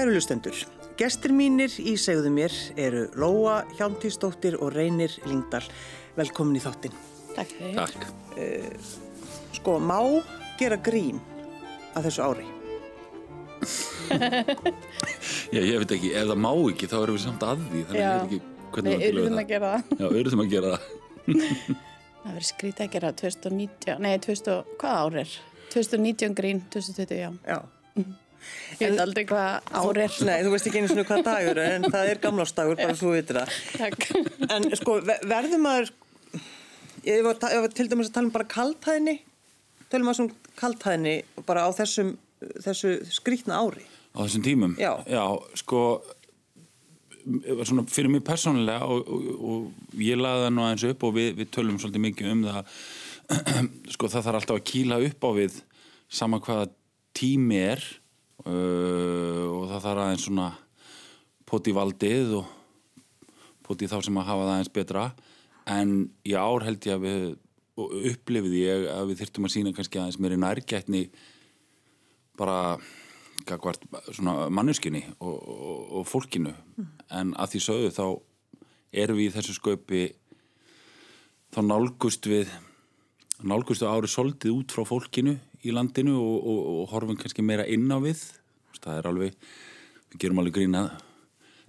Kæru lustendur, gestir mínir í segðu mér eru Lóa Hjálmtíðsdóttir og Reynir Lingdal. Velkomin í þáttinn. Takk fyrir. Takk. Sko, má gera grín að þessu ári? Já, ég veit ekki, ef það má ekki þá erum við samt að því þannig að Já. ég veit ekki hvernig Við það. að gera það. Já, auðvitað að gera það. Það verður skrítið að gera 2019, nei, 2000, hvað ár er? 2019 grín, 2020, já. Já. Ég veit aldrei hvað ár er. Nei, þú veist ekki einu svona hvað dagur er, en það er gamlástagur, bara svo vitur það. Takk. En sko, ve- verður maður, ég var, ég var til dæmis að tala um bara kaltæðni, tölum maður um kaltæðni bara á þessum, þessu skrítna ári. Á þessum tímum? Já. Já, sko, svona fyrir mig persónulega og, og, og ég laði það nú aðeins upp og við, við tölum svolítið mikið um það sko það þarf alltaf að kýla upp á við sama hvaða tími er uh, og það þarf aðeins svona poti valdið og poti þá sem að hafa það aðeins betra. En í ár held ég að við upplifið ég að við þyrftum að sína kannski aðeins meiri nærgætni bara gagvart svona mannuskinni og, og, og fólkinu. En að því sögðu þá erum við í þessu sköpi þá nálgust við nálgustu árið soldið út frá fólkinu í landinu og, og, og horfum kannski meira inn á við það er alveg, við gerum alveg grína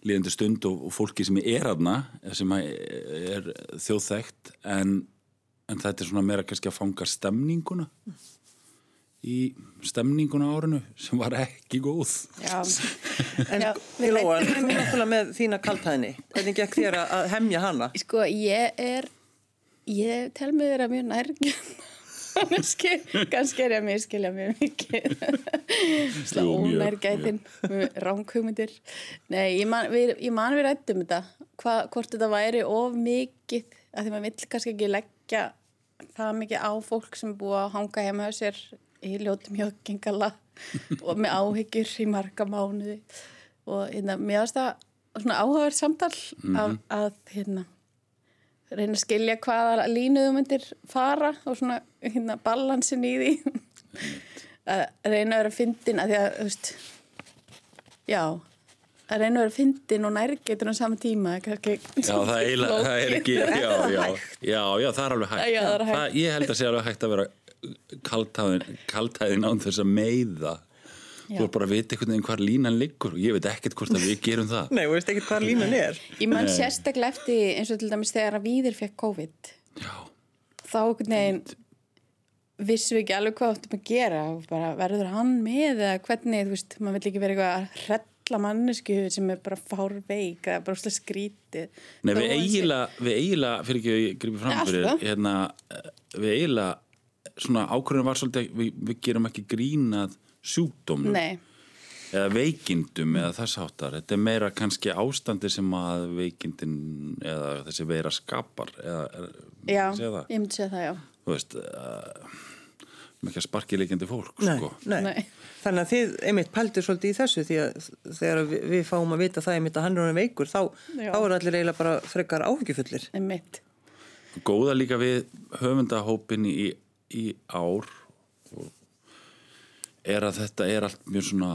líðandi stund og, og fólki sem er aðna sem er þjóðþægt en, en þetta er svona meira kannski að fanga stemninguna í stemninguna á árinu sem var ekki góð Já, En Lóa, þú er náttúrulega með þína kaltæðni. Hvernig gekk þér að- að hemja hana? sko, ég er, ég tel mig vera mjög nærgjörn. kannski er ég að miskilja mjög mikið. Slá mjög, ónærgætin ránkugmyndir nei, ég man við, við rættum þetta Hva, hvort þetta væri of mikið að því maður vill kannski ekki leggja það mikið á fólk sem búið að hanga heima á sér í ljótum hjókingala og með áhyggjur í marga mánuði. Og hérna, mér finnst það svona áhugaverð samtal að, að hérna reyna að skilja hvaða línu þú myndir fara og svona hérna, balansin í því. Að reyna að vera fyndin að því að, þú veist já, að reyna að vera fyndin og nærgeitur á sama tíma kannski Já, það er, eiginlega- það er ekki já, já, já, já, það er alveg hægt. Já, það er hægt. Ég held að sé alveg hægt að vera kaltæðin án þess að meiða Þú er bara að vita einhvern veginn hvar línan liggur og ég veit ekkert hvort að við gerum það. Nei, þú veist ekki hvað línan er. Ég man sérstaklega eftir eins og til dæmis þegar að Víðir fekk COVID. Já, þá einhvern veginn vissum við ekki alveg hvað áttum að gera. Bara verður hann með eða hvernig, þú veist, maður vill ekki vera eitthvað að hrella mannesku sem er bara fárveik eða bara úrslega skrítið. Nei, við eiginlega, við eiginlega, fyrir ekki að ég gripi fram fyrir, hérna, eh, við eiginlega, svona ákvörðin var svolítið, við, við gerum ekki grínað sjúkdómnum Nei, eða veikindum eða þess áttar. Þetta er meira kannski ástandi sem að veikindin eða þessi veira skapar eða, er, já, ég myndi segja það, já Þú veist, uh, ekki að sparki leikjandi fólk, Nei, sko. nei. Nei. Þannig að þið einmitt pældur svolítið í þessu því að þegar við, við fáum að vita það einmitt að hann er orðinn veikur þá, þá er allir eiginlega bara frekar áhyggjufullir. einmitt Góða líka við höfundahópin í, í ár og er að þetta er allt mjög svona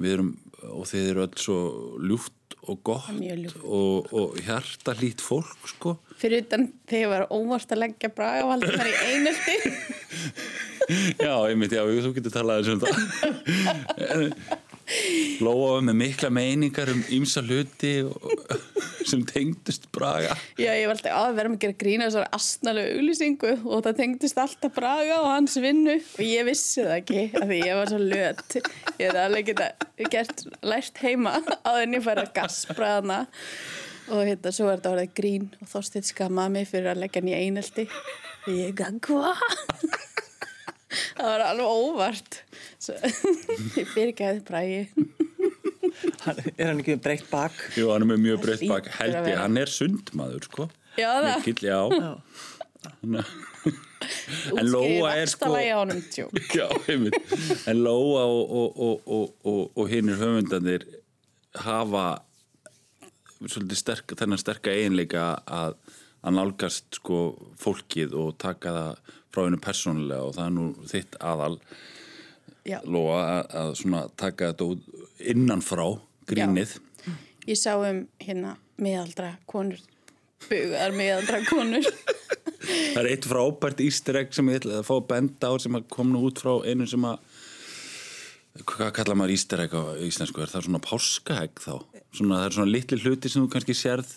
við erum, og þið eru öll svo ljúft og gott ljúft. og, og hjarta lít fólk sko. Fyrir utan þegar var óvart að leggja bragavaldið þar í einelti já, einmitt, já, þú getur talað um það. Lóa með mikla meiningar um ýmsa hluti og, sem tengdust Braga. Já, ég var alltaf að vera með að gera grína þessar astnalegu auglýsingu. Og það tengdist alltaf Braga og hans vinnu. Og ég vissi það ekki af því ég var svo löt. Ég hef alveg geta gert lært heima á þenni færa gasbræðana og hérna svo er þetta orðið grín og þóstið skammaði mig fyrir að leggja hann í einelti. Og ég gaf hvað það var alveg óvart. Svo, ég Bragi. Hann- Er hann ekki breytt bak? Jú, hann er með mjög breytt bak held ég, hann er sundmaður sko Já, það. Mikill, já, Já. En Lóa er sko. Já, einmitt En Lóa og, og, og, og, og, og hinnir höfundanir hafa svolítið sterk, þennan sterka eiginleika að, að nálgast sko fólkið og taka það frá hennu persónulega og það er nú þitt aðal Já. Lóa að, að svona taka þetta út innanfrá grínið Ég sá um hérna miðaldra konur, bugar miðaldra konur. það er eitt frábært ístireg sem ég ætla að fá að benda á sem að kom nú út frá einu sem að hvað kallar maður ístireg á íslensku er það svona páskaegg þá svona, það er svona litli hluti sem þú kannski sérð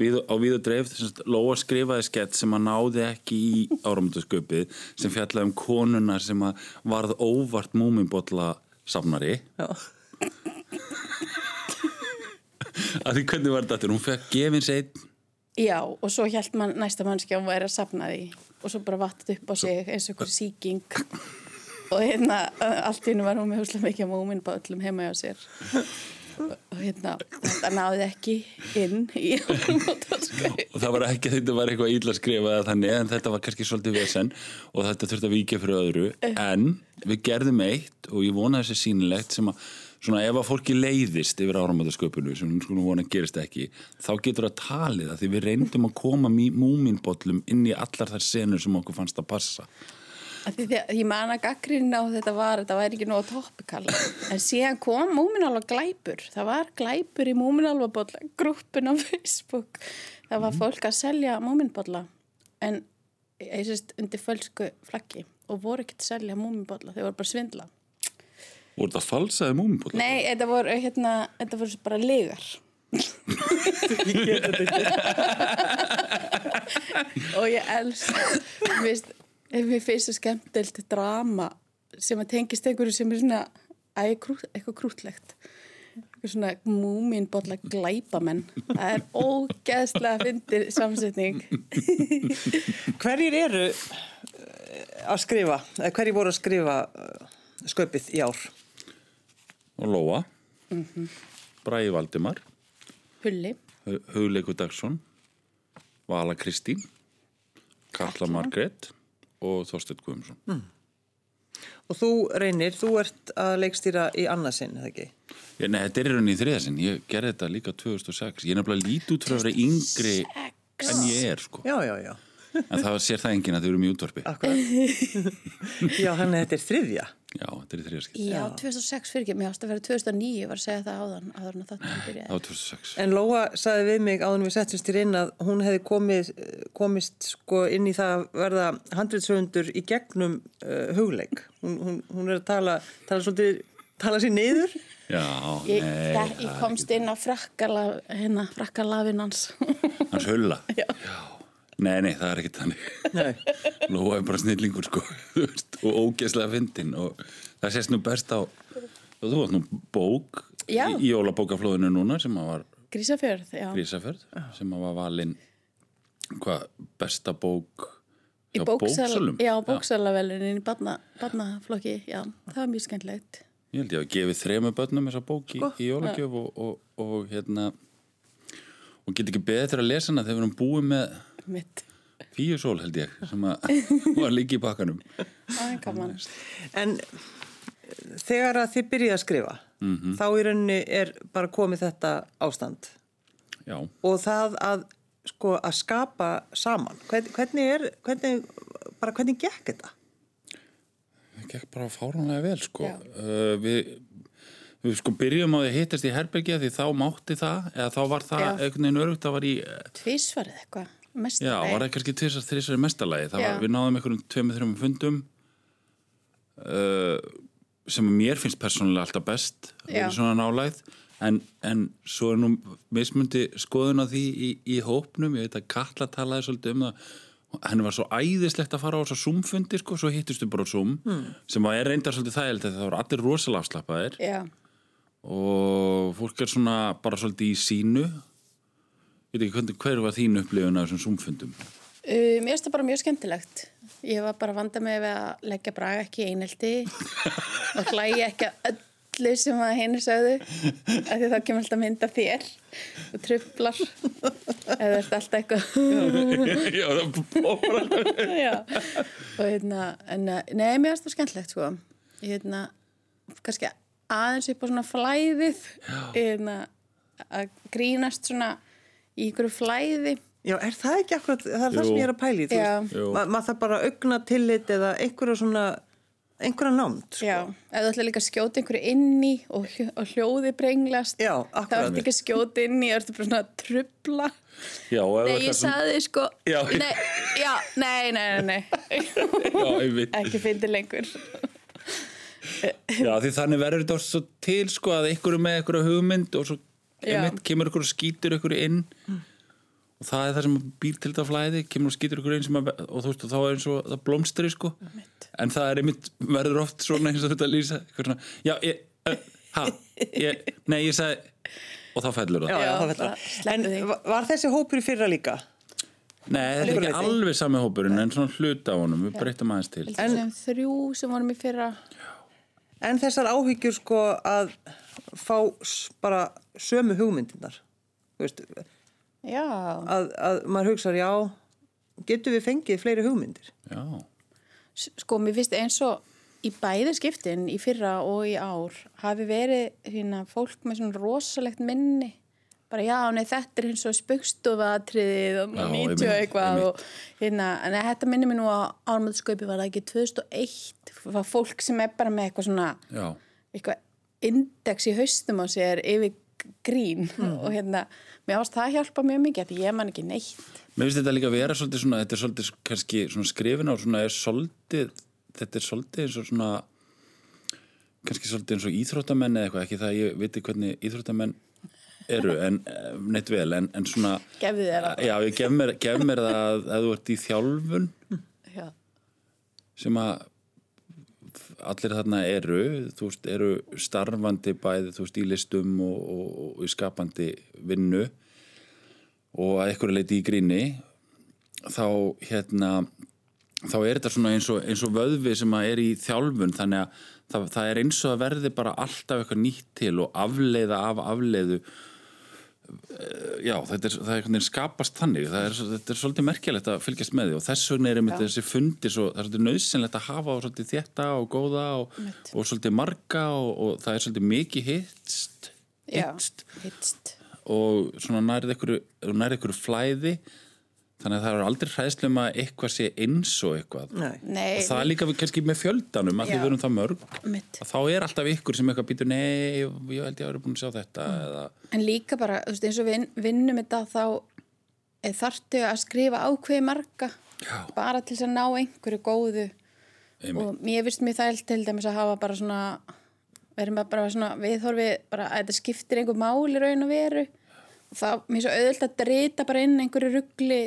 við, á við og dreif. Lóa skrifaði skett sem að náði ekki í áramöndasköpið sem fjallaði um konuna sem að varð óvart múminbotla safnari að því hvernig var þetta hún fekk gefins einn Já, og svo hjælt mann næsta mannski að hún væri að sapna því. Og svo bara vattið upp á sig eins og einhver síking og hérna allt í hennu var hún með húslega mikið múmin på öllum heima hjá sér hérna þetta náði ekki inn í áramótaskaup. og það var ekki að þetta var eitthvað illa skrifað eða þannig en þetta var kannski svolítið vesen og þetta þurfti að víkja fyrir öðru. En við gerðum eitt og ég vona þessi sýnilegt sem að svona ef að fólki leiðist yfir áramöndasköpunu sem við skulum vona gerist ekki þá getur það talið að því við reyndum að koma múminbollum inn í allar þær senur sem okkur fannst að passa ég man að gaggrinn á þetta var þetta væri ekki nóg toppikal en síðan kom múminálfa glæpur. Það var glæpur í múminálfa bolla grúppin á Facebook. Það var fólk að selja múminbolla en ég sést undir fölsku flaggi og voru ekki að selja múminbolla. Þau voru bara svindla. Voru það falsaði múminbolla? Nei, þetta voru, hérna, þetta voru bara legar Ég get þetta ekki. og ég elst mér finnst- mér finnst það skemmtilt drama sem að tengist einhverju sem er svona krút, eitthvað krútlegt eitthvað svona múminbolla glæpamenn. Það er ógeðslega fyndir samsetning. Hverjir eru eh, að skrifa, eða hverjir voru að skrifa eh, sköpið í ár? Lóa. Bræði Valdimar. Hulli, Hugleiku Dagsson. Vala Kristín. Katla. Margrét og Þorsteinn Guðumsson Og þú reynir, þú ert að leikstýra í annarsinn, eða ekki? Ég, nei, þetta er í rauninni í þriðasinn. Ég gerði þetta líka 2006. Ég er nefnilega lítið út frá að vera yngri en ég er, sko. Já, já, já. En það sér það enginn að þau eru mjög útvarpi. Akkurat. já, hann er þetta er þriðja. Já, þetta er í þriðaskipti. já, 2006 fyrir ekki mér ást að vera 2009, ég var að segja það áðan áður en að þetta byrjaði var 2006. En Lóa saði við mig áður en við settumst þér inn að hún hefði komið, komist sko inn í það að verða handritsöfundur í gegnum uh, hugleik. Hún, hún, hún er að tala, tala svolítið, tala sér niður. Já, Ég, nei. það, ég komst inn á frakkala, hérna, hans. Hans hulla. Já. Nei, nei, það er ekki þannig. Nei. Lóa er bara snillingur, sko. Þú veist, og ógeðslega fyndin. Og það sést nú best á... Þú varst nú bók Já. í, jólabókaflóðinu núna sem að var Grísafjörð, já. Grísaferð sem að var valinn hvað, besta bók Í bóksalum já, bóksalavelunin í barna, barnaflokki, já, það var mjög skemmtilegt. Ég held ég að gefi þremu börnum þessa bók í, Sko. í jólagjöf og, og, og hérna og get ekki betur að lesa hana þegar við erum búið með Mitt, fíusól held ég sem að var líka í bakkanum. En þegar að þið byrjið að skrifa, þá í rauninni er bara komið þetta ástand. Já, Og það að, sko, að skapa saman. Hvern, hvernig er, hvernig, bara hvernig gekk þetta? það gekk bara fáránlega vel sko. Uh, við, við sko byrjum á því að hittast í herbergi því þá mátti það eða þá var það veginn örugt það var í Tvísvarið eitthvað, mest Já, var það kannski tvisar þrísar í mestalagi var, við náðum einhverjum tveimur, þreimum fundum uh, sem mér finnst persónulega alltaf best að í svona nálægð. En, en svo er nú mismundi skoðun á því í, í hópnum. Ég veit að Katla talaði svolítið um það. Henni var svo æðislegt að fara á þessa Zoom-fundi sko, svo hittustu bara á Zoom mm. sem var reyndar svolítið þægilegt þegar það voru allir rosalega afslappaðir. Já, og fólk er svona bara svolítið í sínu ég veit ekki hvernig, hver var þín upplifun af þessum Zoom-fundum Uh, mér finnst það bara mjög skemmtilegt. Ég var bara að vanda mig við að leggja braga ekki í einelti og hlægi ekki að öllu sem að henni sögðu af því þá kemur alltaf mynda þér og trublar eða ert alltaf eitthvað Já, það bóður alltaf. Já. og hérna en, uh, nei, mér finnst það skemmtilegt sko. Hérna, kannski aðeins upp á svona flæðið hérna, að grínast svona í ykkur flæði Já, er það ekki akkurat, það er það Jú. sem ég er að pæli, ma maður þarf bara að augna tillit eða einhverja svona einhverja námt sko. Já, ef þú ætla líka að skjóta einhverju inn í og, og hljóði brenglast Já, akkurat. ertu ekki að skjóta inn í, ertu bara svona að trubla Já, Nei, það ég saði sko Já. Nei, já, nei, nei, nei, nei. Ekki fyndi lengur Já, því þannig verður þetta svo til sko að er með ykkur hugmynd og svo. Einmitt, kemur ykkur og skýtur ykkur inn og það er það sem býr til þetta flæði kemur og skýtur ykkur inn sem að, og þú veist og þá er eins og það blómstri sko. En það er einmitt, verður oft svona eins og þetta lýsa ykkur svona, já, ég, uh, ha, ég, nei, ég sagði og þá fellur það. Já, já, það. fellur. slepptu En var þessi hópur í fyrra líka? Nei, þetta er ekki alveg sami hópurinn en svona hluta á honum, við breytum aðeins til. En þrjú sem vorum í fyrra. En þessar áhyggjur sko að fá bara sömu hugmyndinar. Að, að maður hugsa, já, getur við fengið fleiri hugmyndir? Já, sko, mér finnst eins og í bæði skiptin, í fyrra og í ár hafi verið hérna, fólk með svona rosalegt minni. Bara já, nei, þetta er eins og spugstofatriðið og Já, 90 og eitthvað og hérna, en þetta minnir mér nú að ármöldskaupi var það ekki 2001 var fólk sem er bara með eitthvað svona já, eitthvað index í haustum á sér yfir grín og hérna, mér ást það hjálpa mjög mikið því ég man ekki neitt. Mér finnst þetta líka að vera svolítið svona, þetta er svolítið kannski svona skrifin á svona er svolítið, þetta er svolítið eins og svona, kannski svolítið eins og íþróttamenn eða eitthvað, ekki það að ég viti hvernig íþróttamenn eru, en eh, neitt vel, en, en svona, gefðu þér það. Já, ég gef mér, gef mér það að, að þú ert í þjálfun já, sem að allir þarna eru, veist, eru starfandi bæði, veist, í listum og, og, og í skapandi vinnu og að einhverju leiti í gríni þá hérna þá er þetta eins og, eins og vöðvi sem er í þjálfun þannig að það, það er eins og að verði bara alltaf eitthvað nýtt til og afleiða af afleiðu já, þetta er, það er skapast þannig. Er, þetta er svolítið merkjalegt að fylgjast með því og þess vegna er einmitt þessi fundi svo, það er svolítið nöðsynlegt að hafa og svolítið þétta og góða og, og svolítið marga og, og það er svolítið mikið hitst hitst. og svona nærið ykkur flæði þannig að það er aldrei hræðslu um að eitthvað sé eins og eitthvað. Nei. Nei, og það er líka við- kannski með fjöldanum að því við erum það mörg. Mitt að þá er alltaf ykkur sem eitthvað býtur nei, ég held ég að vera búin að sjá þetta eða, En líka bara, þú veist, eins og við vinnum þetta þá er þarftu að skrifa ákveði marga Já. bara til þess að ná einhverju góðu. Einmitt, og mér finnst mér þælt til dæmis að hafa bara svona verðum bara svona viðhorfið bara að þetta skiptir einhver máli raun og veru. Og það, mér er svo auðvöld að drita bara inn einhverju ruggli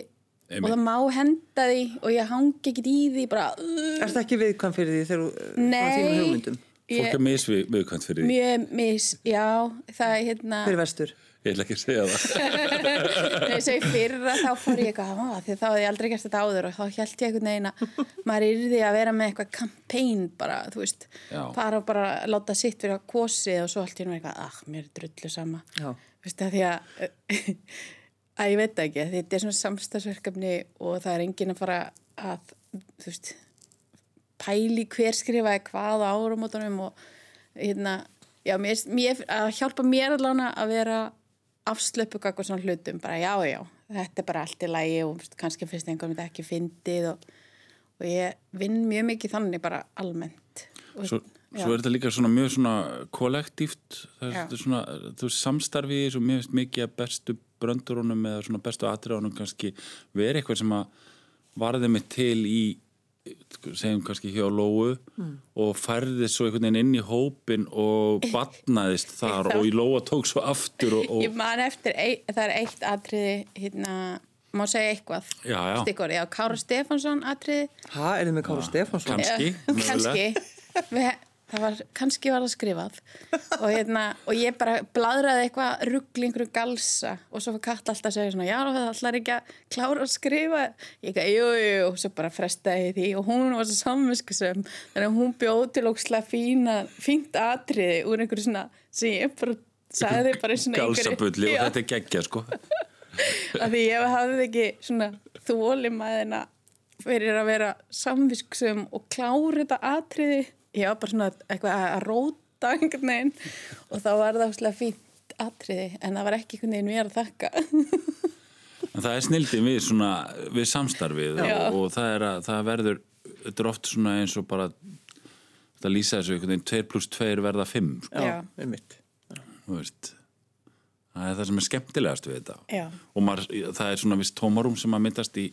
og Einmitt. það má henda því og ég hangi ekkit í því bara uh, Er þetta ekki viðkvæm fyrir því þegar þú frá Nei. þínum hugmyndum? fólk er misviðkvæmt fyrir því mjög mis, já það er hérna Fyrir vestur? ég ætla ekki að segja það ég segi fyrra þá fór ég eitthvað "Á, því þá hefði ég aldrei gert þetta áður og þá held ég einhvern veginn að maður yrði að vera með eitthvað campaign bara, þú veist fara og bara láta sitt fyrir að kosi og svo allt í eitthvað, er að ég veit ekki, þetta er svona samstagsverkefni og það er enginn að fara að, þú veist pæli hver skrifaði hvað á árumótunum og hérna, já, mér, mér, að hjálpa mér allan að vera afslöpu kakvað svona hlutum, bara já, já þetta er bara allt í lægi og kannski finnst einhvern veginn ekki fyndið og, og ég vinn mjög mikið þannig bara almennt. Og, svo, svo er þetta líka svona mjög svona kollektíft það er svona, þú veist, samstarfi í þessu, mér finnst mikið að bestu bröndurunum eða svona bestu atriðunum kannski verið eitthvað sem að varði mig til í segjum kannski hjá Lóu og færðist svo einhvern veginn inn í hópin og batnaðist þar og í Lóa tók svo aftur og, Ég og man eftir, það er eitt atriði, hérna, má segja eitthvað. Já, já. Stikkur, já, Kára Stefánsson atriði. Ha, er þið með Káru Stefánsson? Kannski, Já, mögulega. Það var, kannski var það skrifað. Og hérna, og ég bara bladraði eitthvað ruggli einhverju galsa og svo var Katt alltaf að segja svona, já, það ætlar ekki að klára að skrifa. Ég ekki, jú, jú, jú, og svo bara frestaði því og hún var svo samvinskusum. Þannig að hún bjóð til ókslega fína, fínt atriði úr einhverju svona, sem ég bara sagði bara galsabulli og þetta er geggja sko að því ég hafði ekki svona þólimaðina fyrir að vera samvisksum og klára þetta atriði ég var bara svona eitthvað að róta einhvern veginn og þá var það óslega fínt atriði en það var ekki einhvern veginn mér að þakka En það er snildi við, svona, við samstarfið Já. og, og það, er að, það verður, þetta er oft svona eins og bara það lýsa þessu einhvern veginn 2 pluss 2 verða 5 sko, Já, Já. einmitt. þú veist það er það sem er skemmtilegast við þetta Já. og maður, það er svona viss tómarum sem að myndast í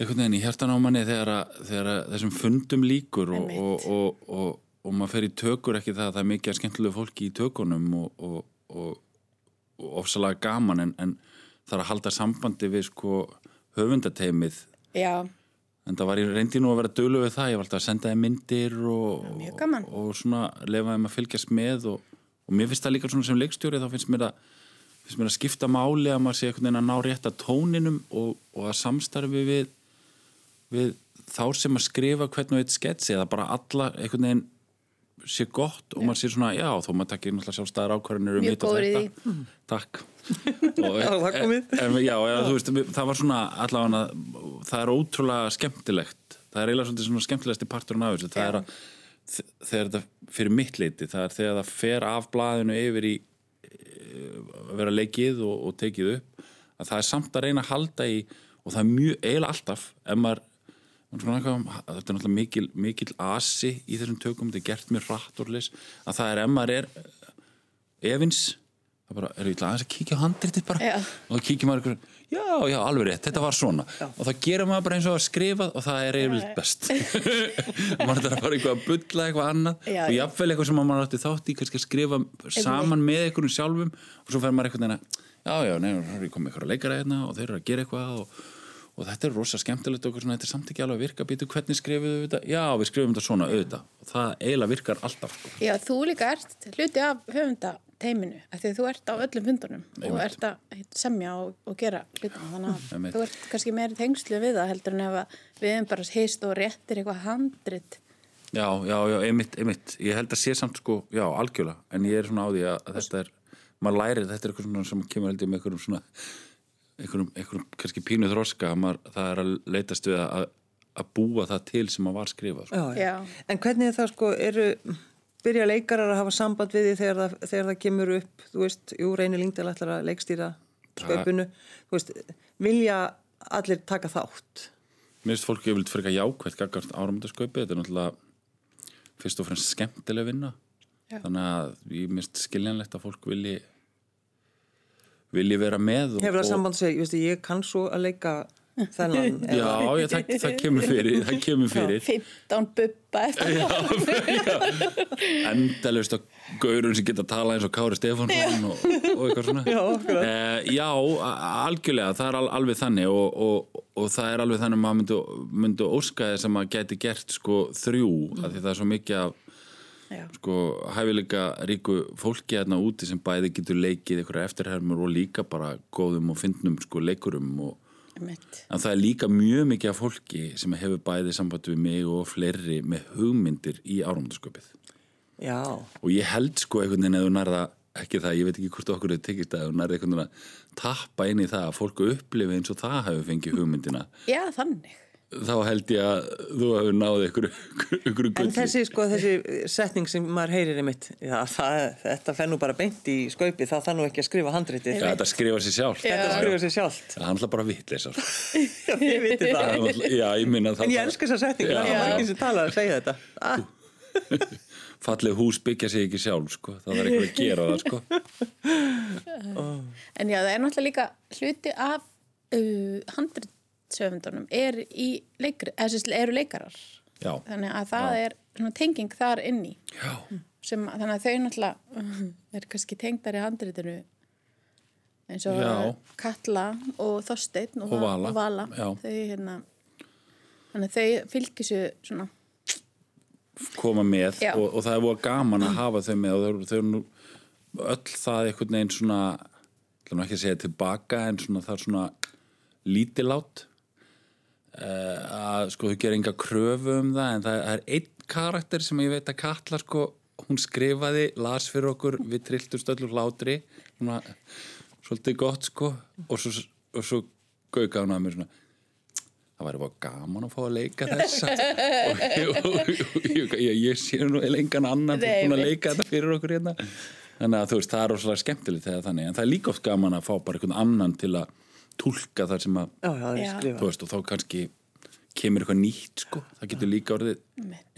einhvern veginn í hjartan á manni þegar, að, þegar að þessum fundum líkur og, og, og, og, og maður fer í tökur ekki það að það er mikið skemmtilegu fólki í tökunum og, og, og, og ofsalega gaman en, en það er að halda sambandi við sko höfundateimið Já, en það var ég reyndi nú að vera dölu við það ég var alltaf að senda þeim myndir og, svona lefa þeim að fylgjast með og, og mér finnst það líka svona sem leikstjóri þá finnst mér að, finnst mér að skipta máli að maður sé einhvern veginn að ná rétt að tóninum og, og að samstarfi við, við þá sem að skrifa hvern og eitt sketsi eða bara alla einhvern veginn sé gott og maður sé svona, já, þó maður takkir náttúrulega sjálfstæðar ákvarðinir um Mjög hitt og góður í þetta. Takk. Og, Já, það komið. En, já, já, þú veist, það var svona allavega, það er ótrúlega skemmtilegt. Það er eiginlega svona skemmtilegasti parturinn af þessu. Það er að þegar þetta fyrir mitt leiti, það er þegar það fer af blaðinu yfir í eh, að vera leikið og, og tekið upp að það er samt að reyna að halda í og það er mjög, eiginlega alltaf ef maður eitthvað, þetta er náttúrulega mikil, mikil asi í þessum tökum, þetta er gert mjög rætt leys, að það er ef maður er efins það bara, er ætla aðeins að kíkja á handritið bara? Já. og þá kíkja maður eitthvað, já, já, alveg rétt, þetta var svona. Og þá gerir maður bara eins og að skrifa og það er eiginlega best. Maður þarf bara eitthvað að bulla eitthvað annað Já, og já. jafnvel eitthvað sem maður átti þátt í kannski að skrifa saman með einhverjum sjálfum og svo fer maður eitthvað neina já, já, neina, það er komið eitthvað leikara hérna og þeir eru að gera eitthvað og, og þetta er rosa skemmtilegt og eitthvað svona, þetta er samt ekki alveg að virka býtu hvernig skrifuðu við þetta, já, við skrifum þetta svona auðvitað og það eiginlega virkar alltaf sko. Já, þú líka ert hluti af höfundateiminu, af því að þú ert á öllum fundunum og Einmitt. ert að semja og, og gera hlutina, þannig að Einmitt. þú ert kannski meiri tengslu við það heldur en ef við hefum bara heist og réttir eitthvað handrit. Já, já, já, einmitt, einmitt. Ég held að sé samt sko, já, algjörlega. En ég er svona á því að, að þetta er, maður lærir, þetta er eitthvað svona sem kemur held ég með einhverjum svona, einhverjum, einhverjum kannski pínu þroska, að maður, það er að leitast við að, að búa það til sem maður var skrifað. Sko. Já, já. Já. En hvernig er það sko, eru, byrja leikarar að hafa samband við því þegar það, þegar það kemur upp, þú veist, jú, reynir Lingdal ætlar að leikstýra skaupinu, þú veist, vilja allir taka þátt? Mér finnst fólk yfirleitt frekar jákvætt gagart áramöndaskaupi, þetta er náttúrulega fyrst og fremst skemmtileg vinna. Já. Þannig að ég minnst skiljanlegt að fólk vilji, vilji vera með. og- Hefur það samband að segja, ég ég kann svo að leika þennan. Já, já það, það kemur fyrir, það kemur fyrir. 15 bubba eftir endalust að gaurun sem geta að tala eins og Kári Stefánsson og, og eitthvað svona Já, eh, já algjörlega, það er al, alveg þannig og, og, og það er alveg þannig að maður myndi, myndi óska þess að maður geti gert sko þrjú, mm. af því það er svo mikið af Já. sko hæfileika ríku fólki hérna úti sem bæði getur leikið einhverja eftirhermur og líka bara góðum og fyndnum sko leikurum og Einmitt. En það er líka mjög mikið af fólki sem hefur bæði samband við mig og fleiri með hugmyndir í áramöndarsköpið. Já, Og ég held sko einhvern veginn að þú nærða, ekki það, ég veit ekki hvort okkur hefur tekist að þú nærða einhvern veginn að tappa inn í það að fólk upplifi eins og það hefur fengið hugmyndina. Já, þannig. Þá held ég að þú hefur náðið ykkur, ykkur en gulli. þessi, sko, þessi setning sem maður heyrir í mitt, já, það, þetta fenn nú bara beint í skaupi, það þarf nú ekki að skrifa handritið. Já, þetta skrifa sér sjálf. Þetta skrifa sér sjálft. Það alltaf bara vitleisar. Já, ég viti það. Já, ég minna það. En ég elska þessa setning, það er margir sem tala að segja þetta. Ah, Falleg hús byggja sig ekki sjálf, sko. Það er eitthvað að gera það, sko. En já, það er náttúrulega líka hluti af uh, handritsöfundunum er í leikri, eru leikarar. Já. Þannig að það er svona tenging þar inni. Já. Sem, þannig að þau náttúrulega er kannski tengdar í handritinu eins og Já. Katla og Þorsteinn og, Og Vala. og Vala. Já. Þau, hérna, þannig að þau fylgir sér svona koma með Já. og, og það er búið gaman að hafa þau með og þau, eru nú öll það einhvern veginn svona ekki að segja tilbaka en svona það er svona lítilát uh, að sko þau gera enga kröfu um það en það er einn karakter sem ég veit að Katla sko hún skrifaði, las fyrir okkur við trilltust öllur hlátri svona, svolítið gott sko og svo, og svo gauka hún að mér svona það væri bara gaman að fá að leika þessa. Og ég, og, og, ég, sé nú lengan annan búin að leika þetta fyrir okkur hérna. Þannig að þú veist, það er rosalega skemmtilegt þegar þannig, en það er líka oft gaman að fá bara einhvern annan til að túlka þar sem að, já, það veist, og þá kannski kemur eitthvað nýtt sko, það getur líka orðið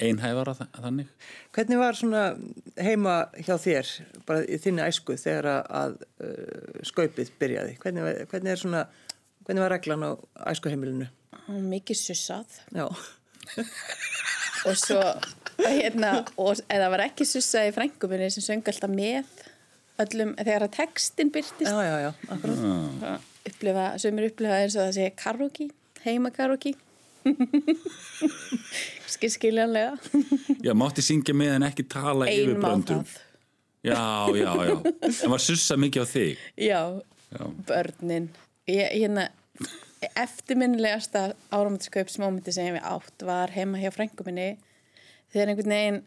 einhæfara þa- þannig. Hvernig var svona heima hjá þér, bara í þinni æsku þegar að, að uh, skaupið byrjaði? Hvernig, var- hvernig er svona, hvernig var reglan á æskuheimilinu? Mikið sussað. Já, og svo hérna, og eða var ekki sussað í frænguminni sem söng alltaf með öllum, þegar að textin byrtist já, já, já, akkurat. Upplifa, sömur upplifa eins og það sé karaoke, heima karaoke skil skiljanlega. Já, mátti syngja með en ekki tala yfir það Já, já, já. En var sussa mikið á þig? Já, Já. börnin. Ég, hérna eftirminnilegasta áramöndaskaupsmómenti sem ég átt var heima hjá frængu minni. Þegar einhvern veginn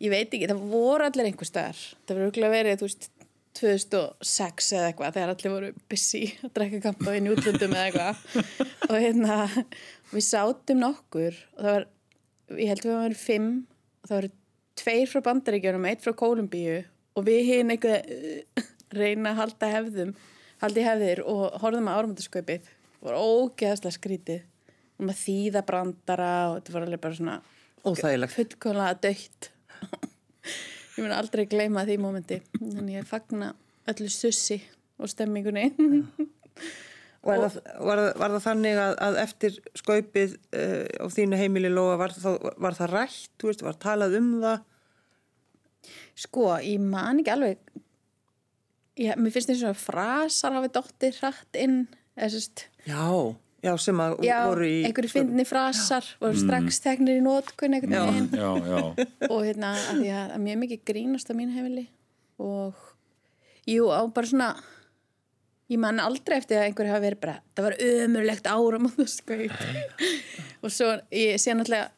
ég veit ekki, það voru allir einhver staðar. Það voru auðvitað verið, þú veist 2006 eða eitthvað þegar allir voru busy að drekka kampa í útlöndum eða eitthvað. Og hérna við sátum nokkur og það var, ég held við varum fimm og það voru tveir frá bandaríkjunum eitt frá Kólumbíu og við hinn eitthvað uh, reyna að halda hefðum haldi hefðir og horfðum að áramöndaskaupið voru ógeðslega skrítið. Og maður þýða brandara og þetta var alveg bara svona Óþægilegt. fullkomlega dögt ég mun aldrei gleyma því mómenti en ég fagna öllu sussi og stemmingunni. Var, það, var, var það þannig að, að eftir skaupið uh, á þínu heimili Lóa, var, það- var það rætt, veist, var talað um það? sko, ég man ekki alveg. Ég, mér finnst eins og að frasar hafi dóttir hratt inn eða sérst Já, já, sem að Já, voru í... einhverju fyndni frasar voru strax teknir í nótkun einhvern veginn. Já, já. Og hérna að því að, mjög mikið grínast á mín heimili. Og jú, á bara svona ég man aldrei eftir að einhverju hafa verið bara það var ömurlegt áram og það skaup og svo ég sé náttúrulega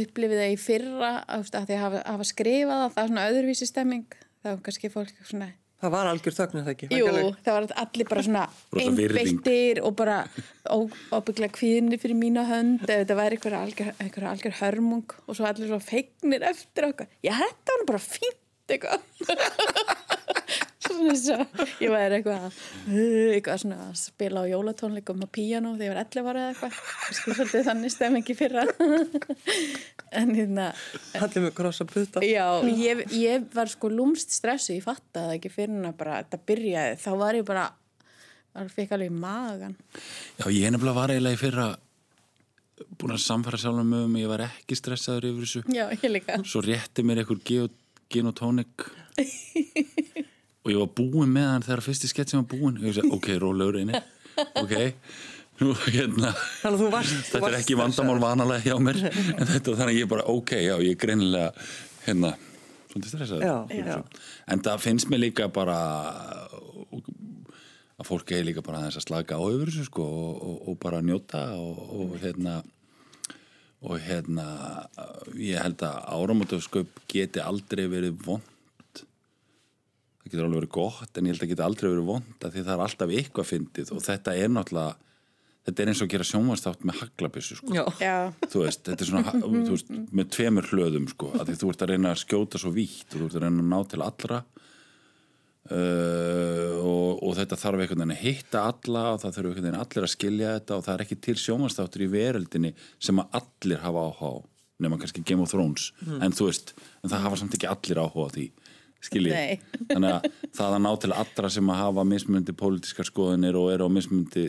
upplifið það í fyrra að, því að hafa, hafa skrifað það það er svona öðruvísi stemming. Þá er kannski fólk svona Það var algjör þögn, er það ekki? Jú, Væntanlega? það var allir bara svona einbeittir og bara óbygglega kvíðinni fyrir mína hönd ef þetta væri einhver algjör, einhver algjör hörmung og svo allir svo feignir eftir okkar. Já, þetta var bara fínt eitthvað. Ég væri eitthvað, eitthvað svona að spila á jólatónleikum á píanó þegar ég var 11 ára eða eitthvað. Svolítið þannig stemmingi fyrra. en hérna, Allir með krossa puta. Já, ég, ég var sko lúmst stressu, ég fattaði það ekki fyrir að bara þetta byrjaði, þá var ég bara það fikk alveg í magan Já, ég nefnilega var eiginlega í fyrra búin að samfæra sjálfum með um ég var ekki stressaður yfir þessu Já, ég líka svo rétti mér einhver geo- gin og ég var búinn með hann þegar fyrsti sketsin var búinn. Og ég sagði, ok, rólegur einni ok, nú hérna. Varst... þetta er ekki vandamál vanalega hjá mér. En þetta þannig ég bara, ok, já, ég er greinilega hérna, já. þessu. en það finnst mér líka bara að fólk er líka bara aðeins að slaka á yfir þessu sko og, og, og bara njóta og, og hérna og hérna ég held að áramótasköp geti aldrei verið vond það getur alveg verið gott en ég held að geti aldrei verið vond af því það er alltaf eitthvað fyndið og þetta er náttúrulega þetta er eins og að gera sjónvarstátt með haglabissu sko. Þú veist, þetta er svona þú veist, með tveimur hlöðum sko, að því þú ert að reyna að skjóta svo vítt og þú ert að reyna að ná til allra. Uh, og, og þetta þarf einhvern veginn að hitta alla og það þurfa einhvern veginn allir að skilja þetta og það er ekki til sjónvarsþáttur í veröldinni sem að allir hafa áhuga á nema kannski Game of Thrones. En þú veist, en það hafa samt ekki allir áhuga á því skiljið, Nei. þannig að það að ná til allra sem að hafa mismundi pólitískar skoðinir og eru á mismundi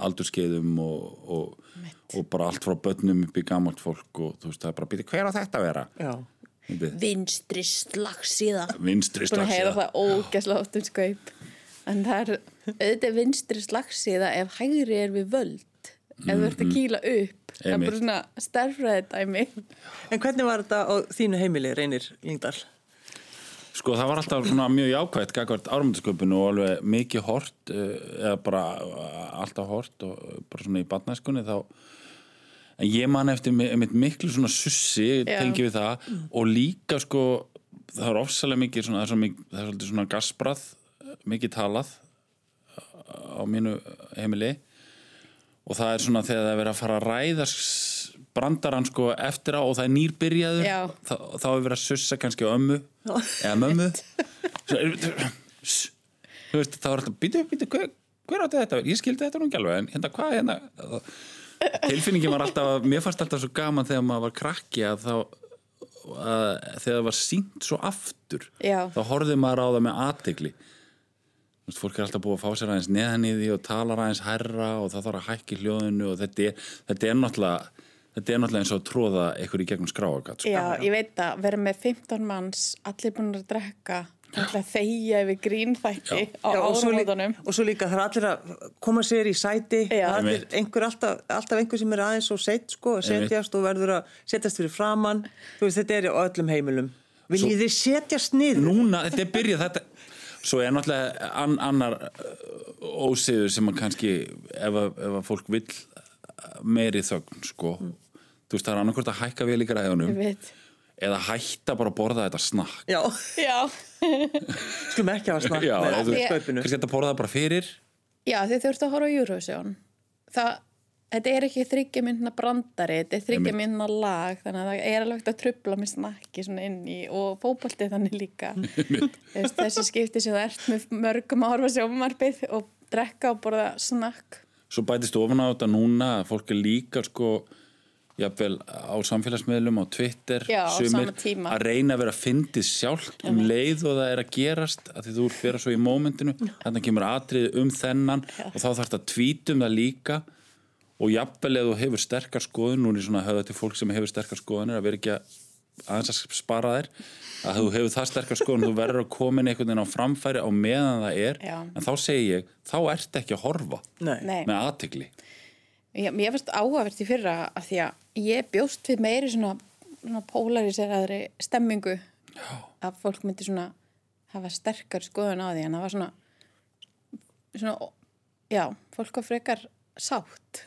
aldurskeiðum og, og, og bara allt frá börnum upp í gamalt fólk og þú veist, það er bara býti hver á þetta að vera? Já. Vinstri slagsíða. Vinstri Búin að heyra slagsíða. það ógæslega oft um skaup. En það er auðvitað vinstri slagsíða ef hægri er við völd ef þú ert að kýla upp. Það er bara svona stærfræði dæmi En hvernig var þetta á þínu heimili, Reynir Lyngdal? Sko það var alltaf svona mjög jákvægt gagvart árumöndasköpunu og alveg mikið hort eh, eða bara eh, alltaf hort og bara svona í batnæskunni þá. En ég man eftir mi- einmitt miklu svona sussi tengi við það. Og líka sko það er ofsalega mikið svona, það er, svo mikið, það er svona gasbrað mikið talað á mínu heimili og það er svona þegar það er verið að fara að ræða brandarann sko eftir á og það er nýrbyrjaður þá, þá er verið að sussa kannski á ömmu eða mömmu. Þú veist, þá er þetta býtu, býtu, hver, hver átti þetta? Ég skildi þetta nú ekki alveg en hérna hvað hérna? Tilfinningin var alltaf, mér fannst alltaf svo gaman þegar maður var krakki að þá að, þegar það var sínt svo aftur Já. þá horfði maður á það með aðtegli fólk er alltaf búið að fá sér aðeins neðan í því og talar aðeins herra og það þarf að hækki hljóðinu og þetta er, þetta er náttúrulega þetta er náttúrulega eins og að tróða eitthvað í gegnum skráagat sko. Já, ég veit að vera með 15 manns, allir búin að drekka, þegja yfir grínþætti á Já, og, og svo líka er allir að koma sér í sæti er einhver alltaf, alltaf einhver sem er aðeins og seitt sko, að setjast og verður að setjast fyrir framann þú veist þetta er á öllum heimilum. Viljið þið setjast niður? Núna, þetta er byrjað þetta svo er náttúrulega an, annar uh, ósiður sem að kannski ef að, ef að fólk vill meiri þögn sko. Þú veist það er annarkvort að hækka vel í græðunum eða hætta bara að borða þetta snakk. Já, Já, skulum ekki hafa snakk Já, þú- skaupinu kannski þetta borða það bara fyrir. Já þið þurftu að horfa á Eurovision. Það, þetta er ekki þryggja myndna brandari, þetta er þryggja myndna lag, þannig að það er alveg hægt að trubla með snakki inn í og fótbolti þannig líka. Þessi skipti sem það ert með mörgum að horfa sjómarpið og drekka og borða snakk. svo bætist ofan á þetta núna að fólk er líka sko jafnvel á samfélagsmiðlum á Twitter Já, á sumir, sama tíma. að reyna að vera fyndið sjálft um leið og það er að gerast að því þú vera svo í mómentinu þannig kemur atrið um þennan og þá þarf þetta að tvítum það líka og jafnvel eða þú hefur sterkar skoðun nú er ég svona að höfða til fólk sem hefur sterkar skoðunir að vera ekki að aðeins að spara þér að þú hefur það sterkar skoðun þú verður að koma inn einhvern veginn á framfæri á meðan það er Já. en þá segi ég, þá ert ekki að horfa Nei. Með aðtegli mér finnst áhugavert í fyrra að því að ég bjóst við meiri svona, svona polariseraðri stemmingu Já. að fólk myndi svona hafa sterkar skoðun á því en það var svona, svona já, fólk var frekar sátt.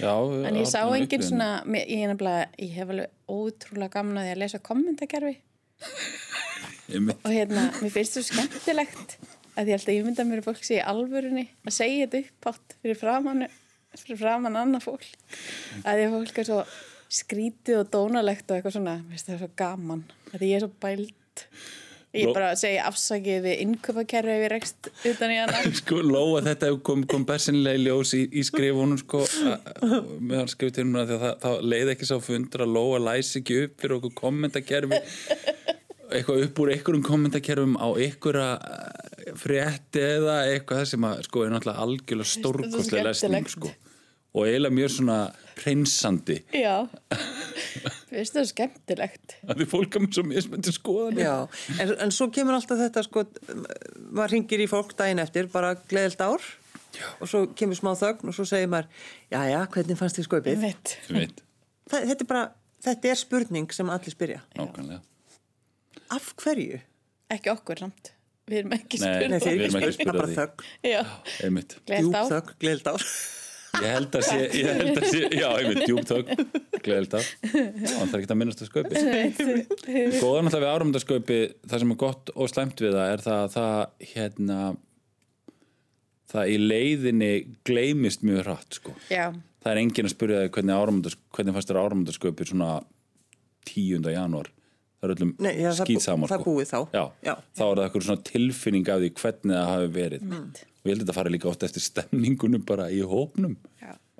Já, en ég sá engin svona ég, nefnilega, ég hef alveg ótrúlega gaman að því að lesa kommentakerfi. Og hérna, mér finnst það skemmtilegt að ég held að ég mynda mér fólk sé í alvörunni að segja þetta uppátt fyrir framann fyrir framann annað fólk. Að því að fólk er svo skrítið og dónalegt og eitthvað svona. Mér finnst er svo gaman, að ég er svo bælt ég bara segja afsakið við innköpakerfi ef ég rekst utan í hana. Sko, Lóa þetta kom, kom bersinlega í ljós í, í skrifunum sko, með hann skrifið til mér að það, það leið ekki sá fundur að Lóa læsi ekki upp fyrir okkur kommentakerfi eitthvað upp úr einhverjum kommentakerfum á einhverja eh, frétti eða eitthvað sem að sko er náttúrulega algjörlega stórkostlega lesning sko og eiginlega mjög svona hreinsandi já, mér finnst það skemmtilegt. Að því fólk er með svo mismöndi skoðan Já, en, en svo kemur alltaf þetta sko, maður ringir í fólk daginn eftir, bara gleðilt ár já. og svo kemur smá þögn og svo segir maður, já, já, hvernig fannst þið Það, þetta er bara, þetta er spurning sem allir spyrja. nákvæmlega. Af hverju? ekki okkur samt, við erum ekki Nei, Nei, spurning þeir Við erum ekki að spyrja bara já, þögn, gleðilt ár. Ég held að sé, ég held að sé, já, einmitt, djúpt högg, gleðilt af, það er ekki að minnast að sköpi. Góðan alltaf við áramöndaskaupi, það sem er gott og slæmt við það er það að það, hérna, það í leiðinni gleymist mjög hratt, sko. já, Það er enginn að spyrja þig hvernig, hvernig fannst þér áramöndaskaupi svona 10. janúar. Það er öllum það er skýtsamar, það er búið þá. Já, Já. þá er það eitthvað svona tilfinning af því hvernig það hafi verið. Og ég held að þetta fari líka oft eftir stemningunum bara í hópnum.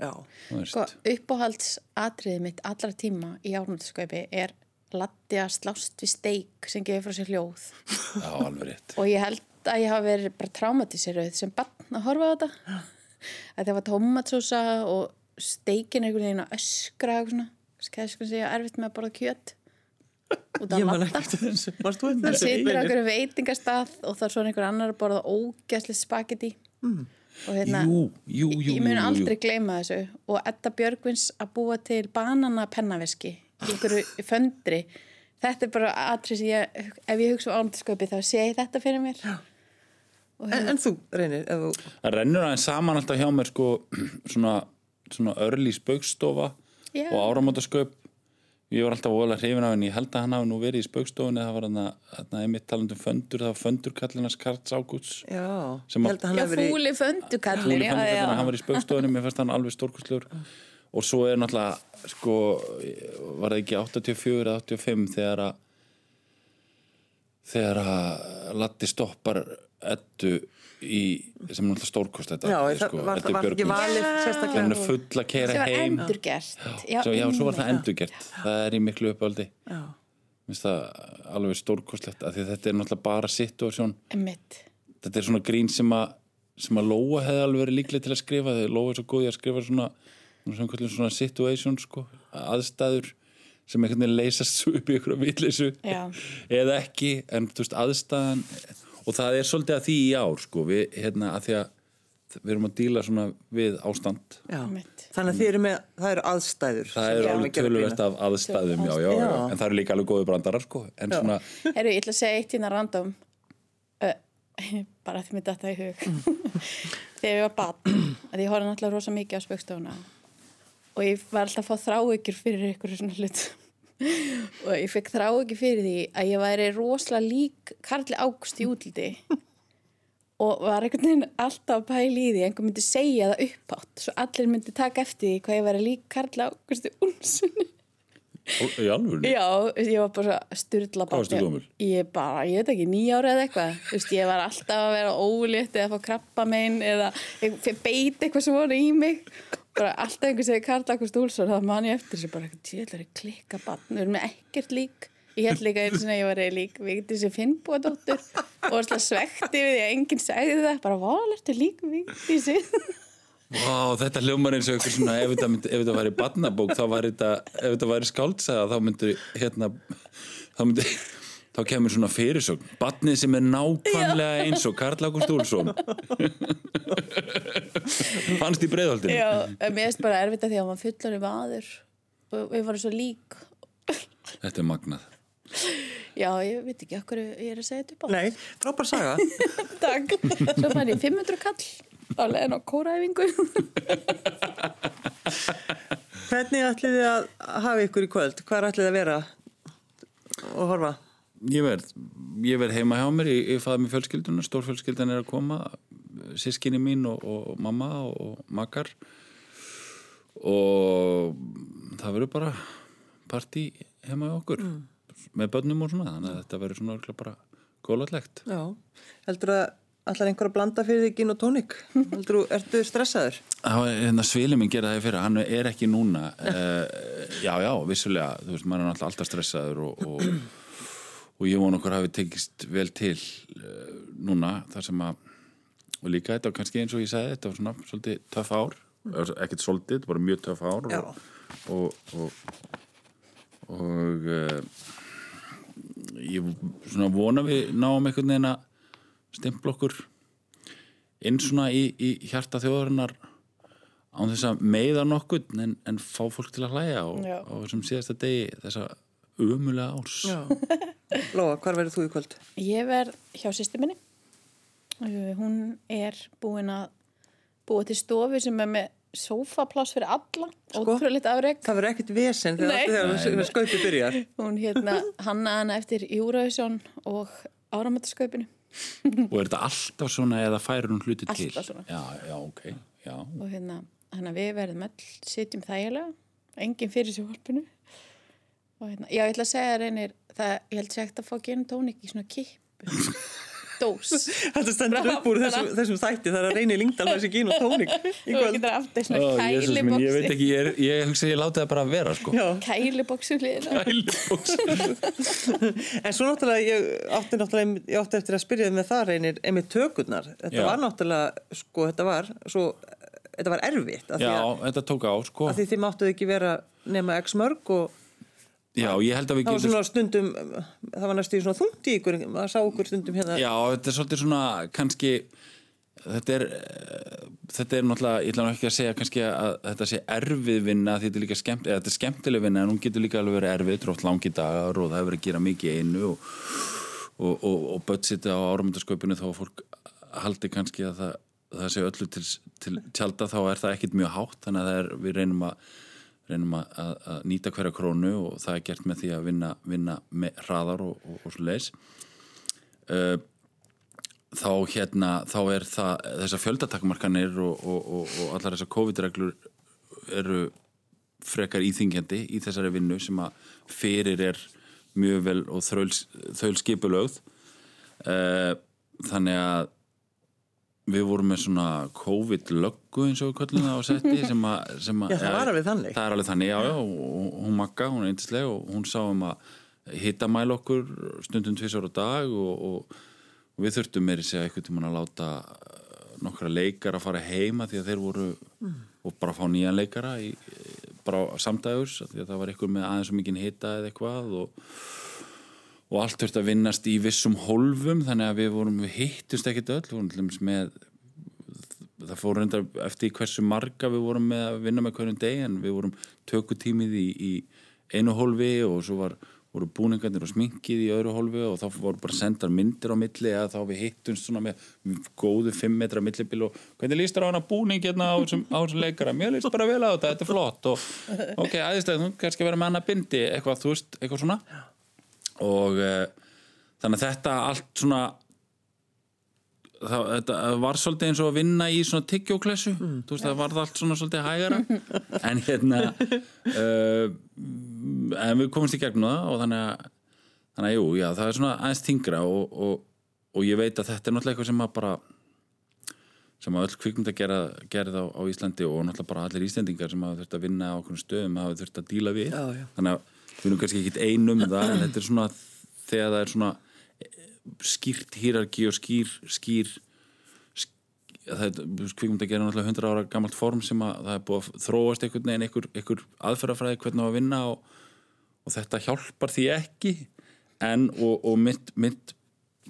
Sko, uppáhaldsatriðið mitt allra tíma í ármöndaskaupi er Latti að slást við steik sem gefur frá sér hljóð. Já, alveg rétt. og ég held að ég hafa verið bara traumatiseruð sem barn að horfa á þetta. Að það var tomatsósa og steikin einhvern veginn að öskra og svona, skæði sko segja erfitt með að borða kjöt ég man Latta ekki þessu. Þú það situr á einhverju veitingastað og það er svona einhver annar að borða ógæsli spagetti mm. og hérna Jú, jú, jú, ég mun aldrei gleyma þessu. Og Edda Björgvins að búa til banana pennaveski í einhverju föndri. Þetta er bara atrið sem ég ef ég hugsa um ánættasköpi þá sé ég þetta fyrir mér. En, en þú, reynir, þú... Það rennur aðeins saman alltaf hjá mér sko svona, svona örlí spaukstofa Já. og áramótasköp ég var alltaf óalega hrifin af henni ég held að hann hafi nú verið í spaukstofunni það var hann að einmitt talandum föndur það var föndurkallinas Karls Ágúts Já, já, hafi verið... fúli föndukallin Fúli já, föndurkallina, já. hann var í spaukstofunni mér fannst hann alveg stórkustlegur og svo er náttúrulega sko var það ekki 84 eða 85 þegar að þegar að Latti stoppar ettu í, sem er alltaf stórkost þetta Já, það var, Eddu var Já. sérstaklega. Hún er full að var heim. endurgert. Já, svo, já, svo var það endurgert. Það er í miklu minnst það alveg stórkostlegt af því að þetta er náttúrulega bara situasjón. Einmitt. þetta er svona grín sem að sem að Lóa hefði alveg verið líklega til að skrifa þegar Lóa er svo góð í að skrifa svona svona, svona situation sko, aðstæður sem einhvern veginn leysast upp í einhverja vitleysu. Já. eða ekki, en þú veist aðstæðan og það er svolítið að því í ár sko, við, hérna, að því að við erum að díla svona við ástand. Já. Þannig að þið eru með, það eru aðstæður. það er erum alveg að. af aðstæðum já, já, já, Já. en það eru líka alveg góðu brandarar sko, en svona Herru, ég ætla að segja eitt hérna random. Uh, bara því mér datta í hug. Þegar ég var barn að ég horfði náttúrulega rosa mikið á spöggstofuna og ég var alltaf að fá þráhyggjur fyrir ykkur svona hlut og ég fekk þráhyggjur fyrir því að ég væri rosalega lík Karli Ágúst í útliti. Og var einhvern veginn alltaf að pæla í því einhver myndi segja það uppátt svo allir myndi taka eftir því hvað ég væri lík Karli Ágústi Úlfssoni í alveg Já, ég var bara styrla gömul? Ég bara, ég veit ekki, nýjára eða eitthvað. Ég var alltaf að vera ólétt eða að fá krabba megin eða ég beiti eitthvað svona í mig bara alltaf einhver segir Karl Akust Úlsson þá man ég eftir þessu bara eitthvað tjóðlega klikka bann, við erum ekkert lík. Ég held líka eins og ég var lík Vigdísi Finnbúadóttur og var slað svekti við því að enginn segði það bara, valertu lík Vigdísi? Vá, þetta hljómar eins og eitthvað svona ef þetta, myndi, ef þetta væri barnabók þá væri þetta, ef þetta væri skáldsaga þá myndi hérna þá myndi, þá kemur svona fyrirsögn. Barnið sem er nákvæmlega eins og Karl Ágúst Úlfsson. Fannst í breiðholdinu Já, mér finnst bara erfitt að því að maður fullar um aður og við varum svo lík. Þetta er magnað. Já, ég veit ekki okkur ég er að segja þetta upp á. Nei, frábær saga. Takk, svo fann ég 500 kall á leiðin á kóraæfingu Hvernig ætlið þið að hafa ykkur í kvöld? Hvað ætlið þið að vera og horfa? Ég verð, ég verð heima hjá mér ég, ég faði með fjölskylduna, stórfjölskyldan er að koma sískinni mín og, og mamma og makar og það verður bara partí heima hjá okkur með börnum og svona þannig að þetta verður svona örugglega bara góðlætlegt Já. Heldur að allar einhver að blanda fyrir þig gin og tónik? Heldur þú, ertu stressaður? Hérna svili minn gera það fyrir, hann er ekki núna uh, já, já, vissulega þú veist, maður er alltaf stressaður og, og, og ég von okkur hafi tekist vel til uh, núna þar sem að og líka þetta var kannski eins og ég sagði þetta var svona svolítið töff ár. Ekkert svolítið, þetta var bara mjög töff ár og, og, og, og uh, ég svona vona við náum einhvern veginn að stimpla okkur inn svona í, í hjarta þjóðarinnar án þess að meiða nokkur en, en fá fólk til að hlæja og, og þessum síðasta degi þessa umulega árs Já. Lóa, hvar verður þú í kvöld? Ég verð hjá sýstu minni Uh, hún er búin að búa til stofu sem er með sófapláss fyrir alla Sko? ótrúleitt afreg Það verður ekkert vesen þegar, skaupið byrjar. hún hérna hanna hana eftir Eurovision og áramötaskaupinu og er þetta alltaf svona eða færur hún hluti til? Alltaf svona. Já, já, ok, já og hérna, hérna við verðum öll sitjum þægilega, enginn fyrir sér varpinu og hérna, já ég ætla að segja reynir, það, ég held ekkert að fá gin tónik í svona kippu. Dós. Þetta stendur Bara upp úr þessum, bara- þessum þætti þar að reyni lingdal þessi og tónik í og getur aftur svona Ó, Jesús minn, ég veit kæliboksi ekki, ég, er, ég hugsa að ég láti það bara að vera sko. Kæliboksi hliðina. En svo náttúrulega, ég átti náttúrulega, ég átti eftir að spyrja með það reynir, einmitt tökurnar. Þetta Já. var náttúrulega, sko, þetta var svo, þetta var erfitt. af því Já, að- þetta tók á sko. af Því þið máttuð ekki vera nema x mörg og Já, ég held að við það var getum stundum, það var næstu í svona í ykkur, maður sá ykkur stundum hérna. Já, þetta er svolítið svona kannski þetta er, þetta er náttúrulega, ég ætla nú ekki að segja kannski að þetta sé erfið vinna þetta er líka skemmt, eða þetta er skemmtileg vinna en hún getur líka alveg verið erfið, trótt langi dagar og það hefur verið að gera mikið einu og, og, og, og budgeti á áramöndaskaupinu þá fólk haldi kannski að það, það sé öllu til, til tjalda þá er það ekkit mjög hátt þannig að það er, við reynum að reynum að, að, að nýta hverja krónu og það er gert með því að vinna, vinna með hraðar og, og, og svo leis uh, þá hérna þá er það, þessar fjöldatakmarkanir og, og, allar þessar COVID-reglur eru frekar íþingjandi í þessari vinnu sem að fyrir er mjög vel og þöl skipulögð uh, þannig að við vorum með svona COVID-löggu eins og það á setti sem að, sem að Já, það var alveg þannig. það er alveg þannig, já, já, hún Magga, hún er eindisleg og hún sá um að hittamæla okkur stundum tvisar á dag og, og, og við þurftum meiri segja eitthvað tímann að láta uh, nokkra leikara að fara heima því að þeir voru og bara fá nýjan leikara í, bara samdægurs því að það var eitthvað með aðeins og mikið hitta eða eitthvað og og allt þurfti að vinnast í vissum hólfum þannig að við vorum, við hittust ekkit öll vorum til dæmis með það fór reyndar eftir hversu marga við vorum með að vinna með hverjum deg en við vorum tökutímið í, í einu hólfi og svo var, voru búningarnir og sminkið í öðru hólfi og þá voru bara sendar myndir á milli eða þá við hittumst svona með góðu 5 metra millibil og hvernig líst þér á hana búning hérna á þessum leikara? Mér líst bara vel á þetta, þetta er flott. Og ok, aðeinslega, þú kannski vera með hana bindi eitthvað, þú veist, eitthvað svona og uh, þannig að þetta allt svona það, þetta var svolítið eins og að vinna í svona tyggjóklessu mm. veist það var allt svona svolítið hægara en hérna uh, en við komumst í gegnum það og þannig að þannig að jú, já, það er svona aðeins þingra og, og, og ég veit að þetta er náttúrulega eitthvað sem að bara sem að öll kvikmynd að gera gerð á, á Íslandi og náttúrulega bara allir Íslendingar sem hafa þurft að vinna á okkur stöðum hafa þurft að díla við Já, já. þannig að við erum kannski ekkit einum um það en þetta er svona þegar það er svona skýrt hýrarki og skýr skýr sk- það kvikmynd að gera náttúrulega 100 ára gamalt form sem að það er búið að þróast einhvern veginn einhver, einhver aðferðafræði hvernig að vinna og, og þetta hjálpar því ekki. En og, og mitt, mitt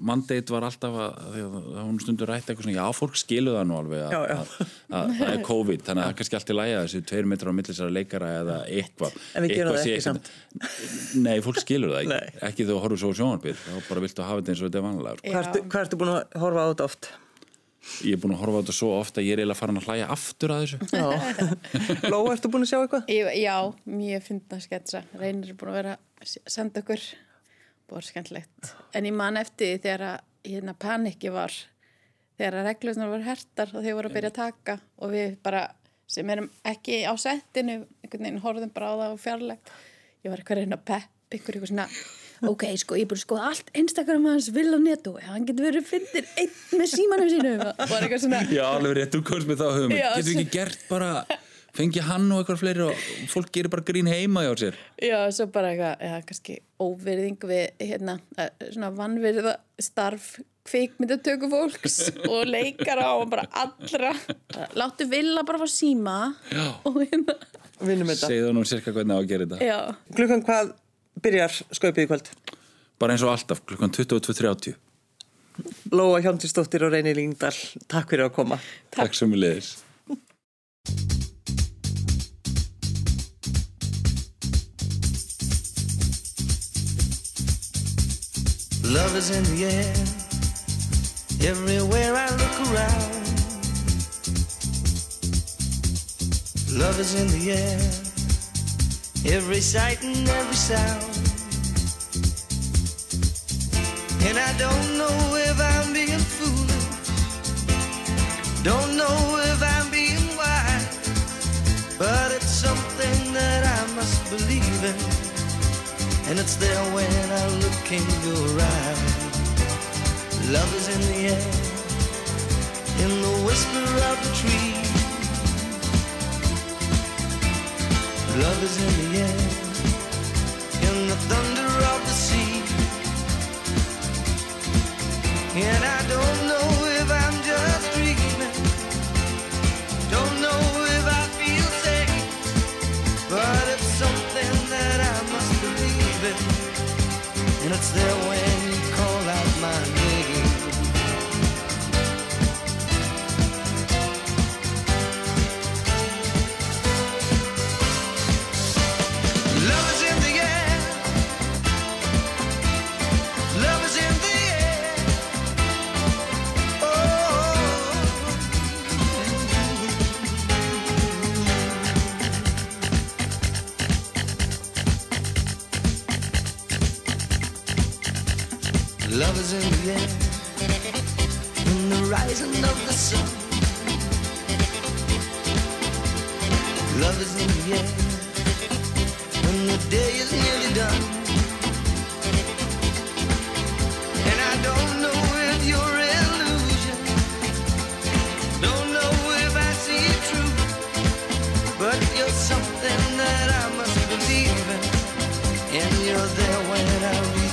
mandate var alltaf að, að, að hún stundur rætti eitthvað svona, já fólk skilu það nú alveg að, Já, já. að, að það er COVID þannig að það er kannski allt í læja þessi tveir metrar á millisara leikara eða eitthvað En við gerum það ekki eitthvað- Nei, fólk skilur það ekki ekki þú horfur svo á sjónarbyrð þá bara viltu hafa þetta eins og þetta er vanlega sko. Hvað ertu, hvað ertu búin að horfa á þetta oft? Ég er búin að horfa á þetta svo ofta að ég er eiginlega farin að hlæja aftur að þessu Já. Lóa, ertu búin að sjá eitthvað? Ég, já, mjög fyndna sketsa reynir er búin að vera að senda okkur búin skemmtilegt. En ég man eftir því þegar að hérna panikki var þegar að reglunar voru hertar og þeir voru að byrja að taka og við bara sem erum ekki á settinu einhvern veginn horfðum bara á það og fjarlægt. Ég var eitthvað að reyna að pepp ykkur eitthvað svona ok, sko, ég búin að skoða allt Instagram hans vil á netu, hann getur verið fyndir einn með símanum sínum. Og var eitthvað svona Já, alveg rétt, þú komst með þá hugmynd Já, Getur við ekki gert bara fengi hann og eitthvað fleiri og fólk gerir bara grín heima hjá sér Já, svo bara eitthvað, já, kannski óvirðing við, hérna, eh, svona vannvirða starf kvikmyndatöku fólks og leikara og bara allra. Láttu vilja bara fá síma Já. og hérna, Vinnum þetta. Segðu nú cirka hvernig á að gera þetta já. Klukkan hvað byrjar skaupið í kvöld? Bara eins og alltaf, klukkan 22.30 Lóa Hjóndisdóttir og Reyni Lingdal, takk fyrir að koma. Takk sem við leiðis Love is in the air, everywhere I look around. Love is in the air, every sight and every sound. And I don't know if I'm being foolish, don't know if I'm being wise, but it's something that I must believe in. And it's there when I look in your eyes. Love is in the air, in the whisper of the tree. Love is in the air, in the thunder of the sea. And I don't their way.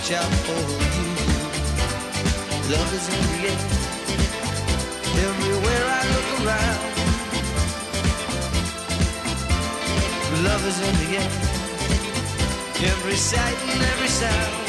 Watch out for you. Love is in the air. Everywhere I look around. Love is in the air. Every sight and every sound.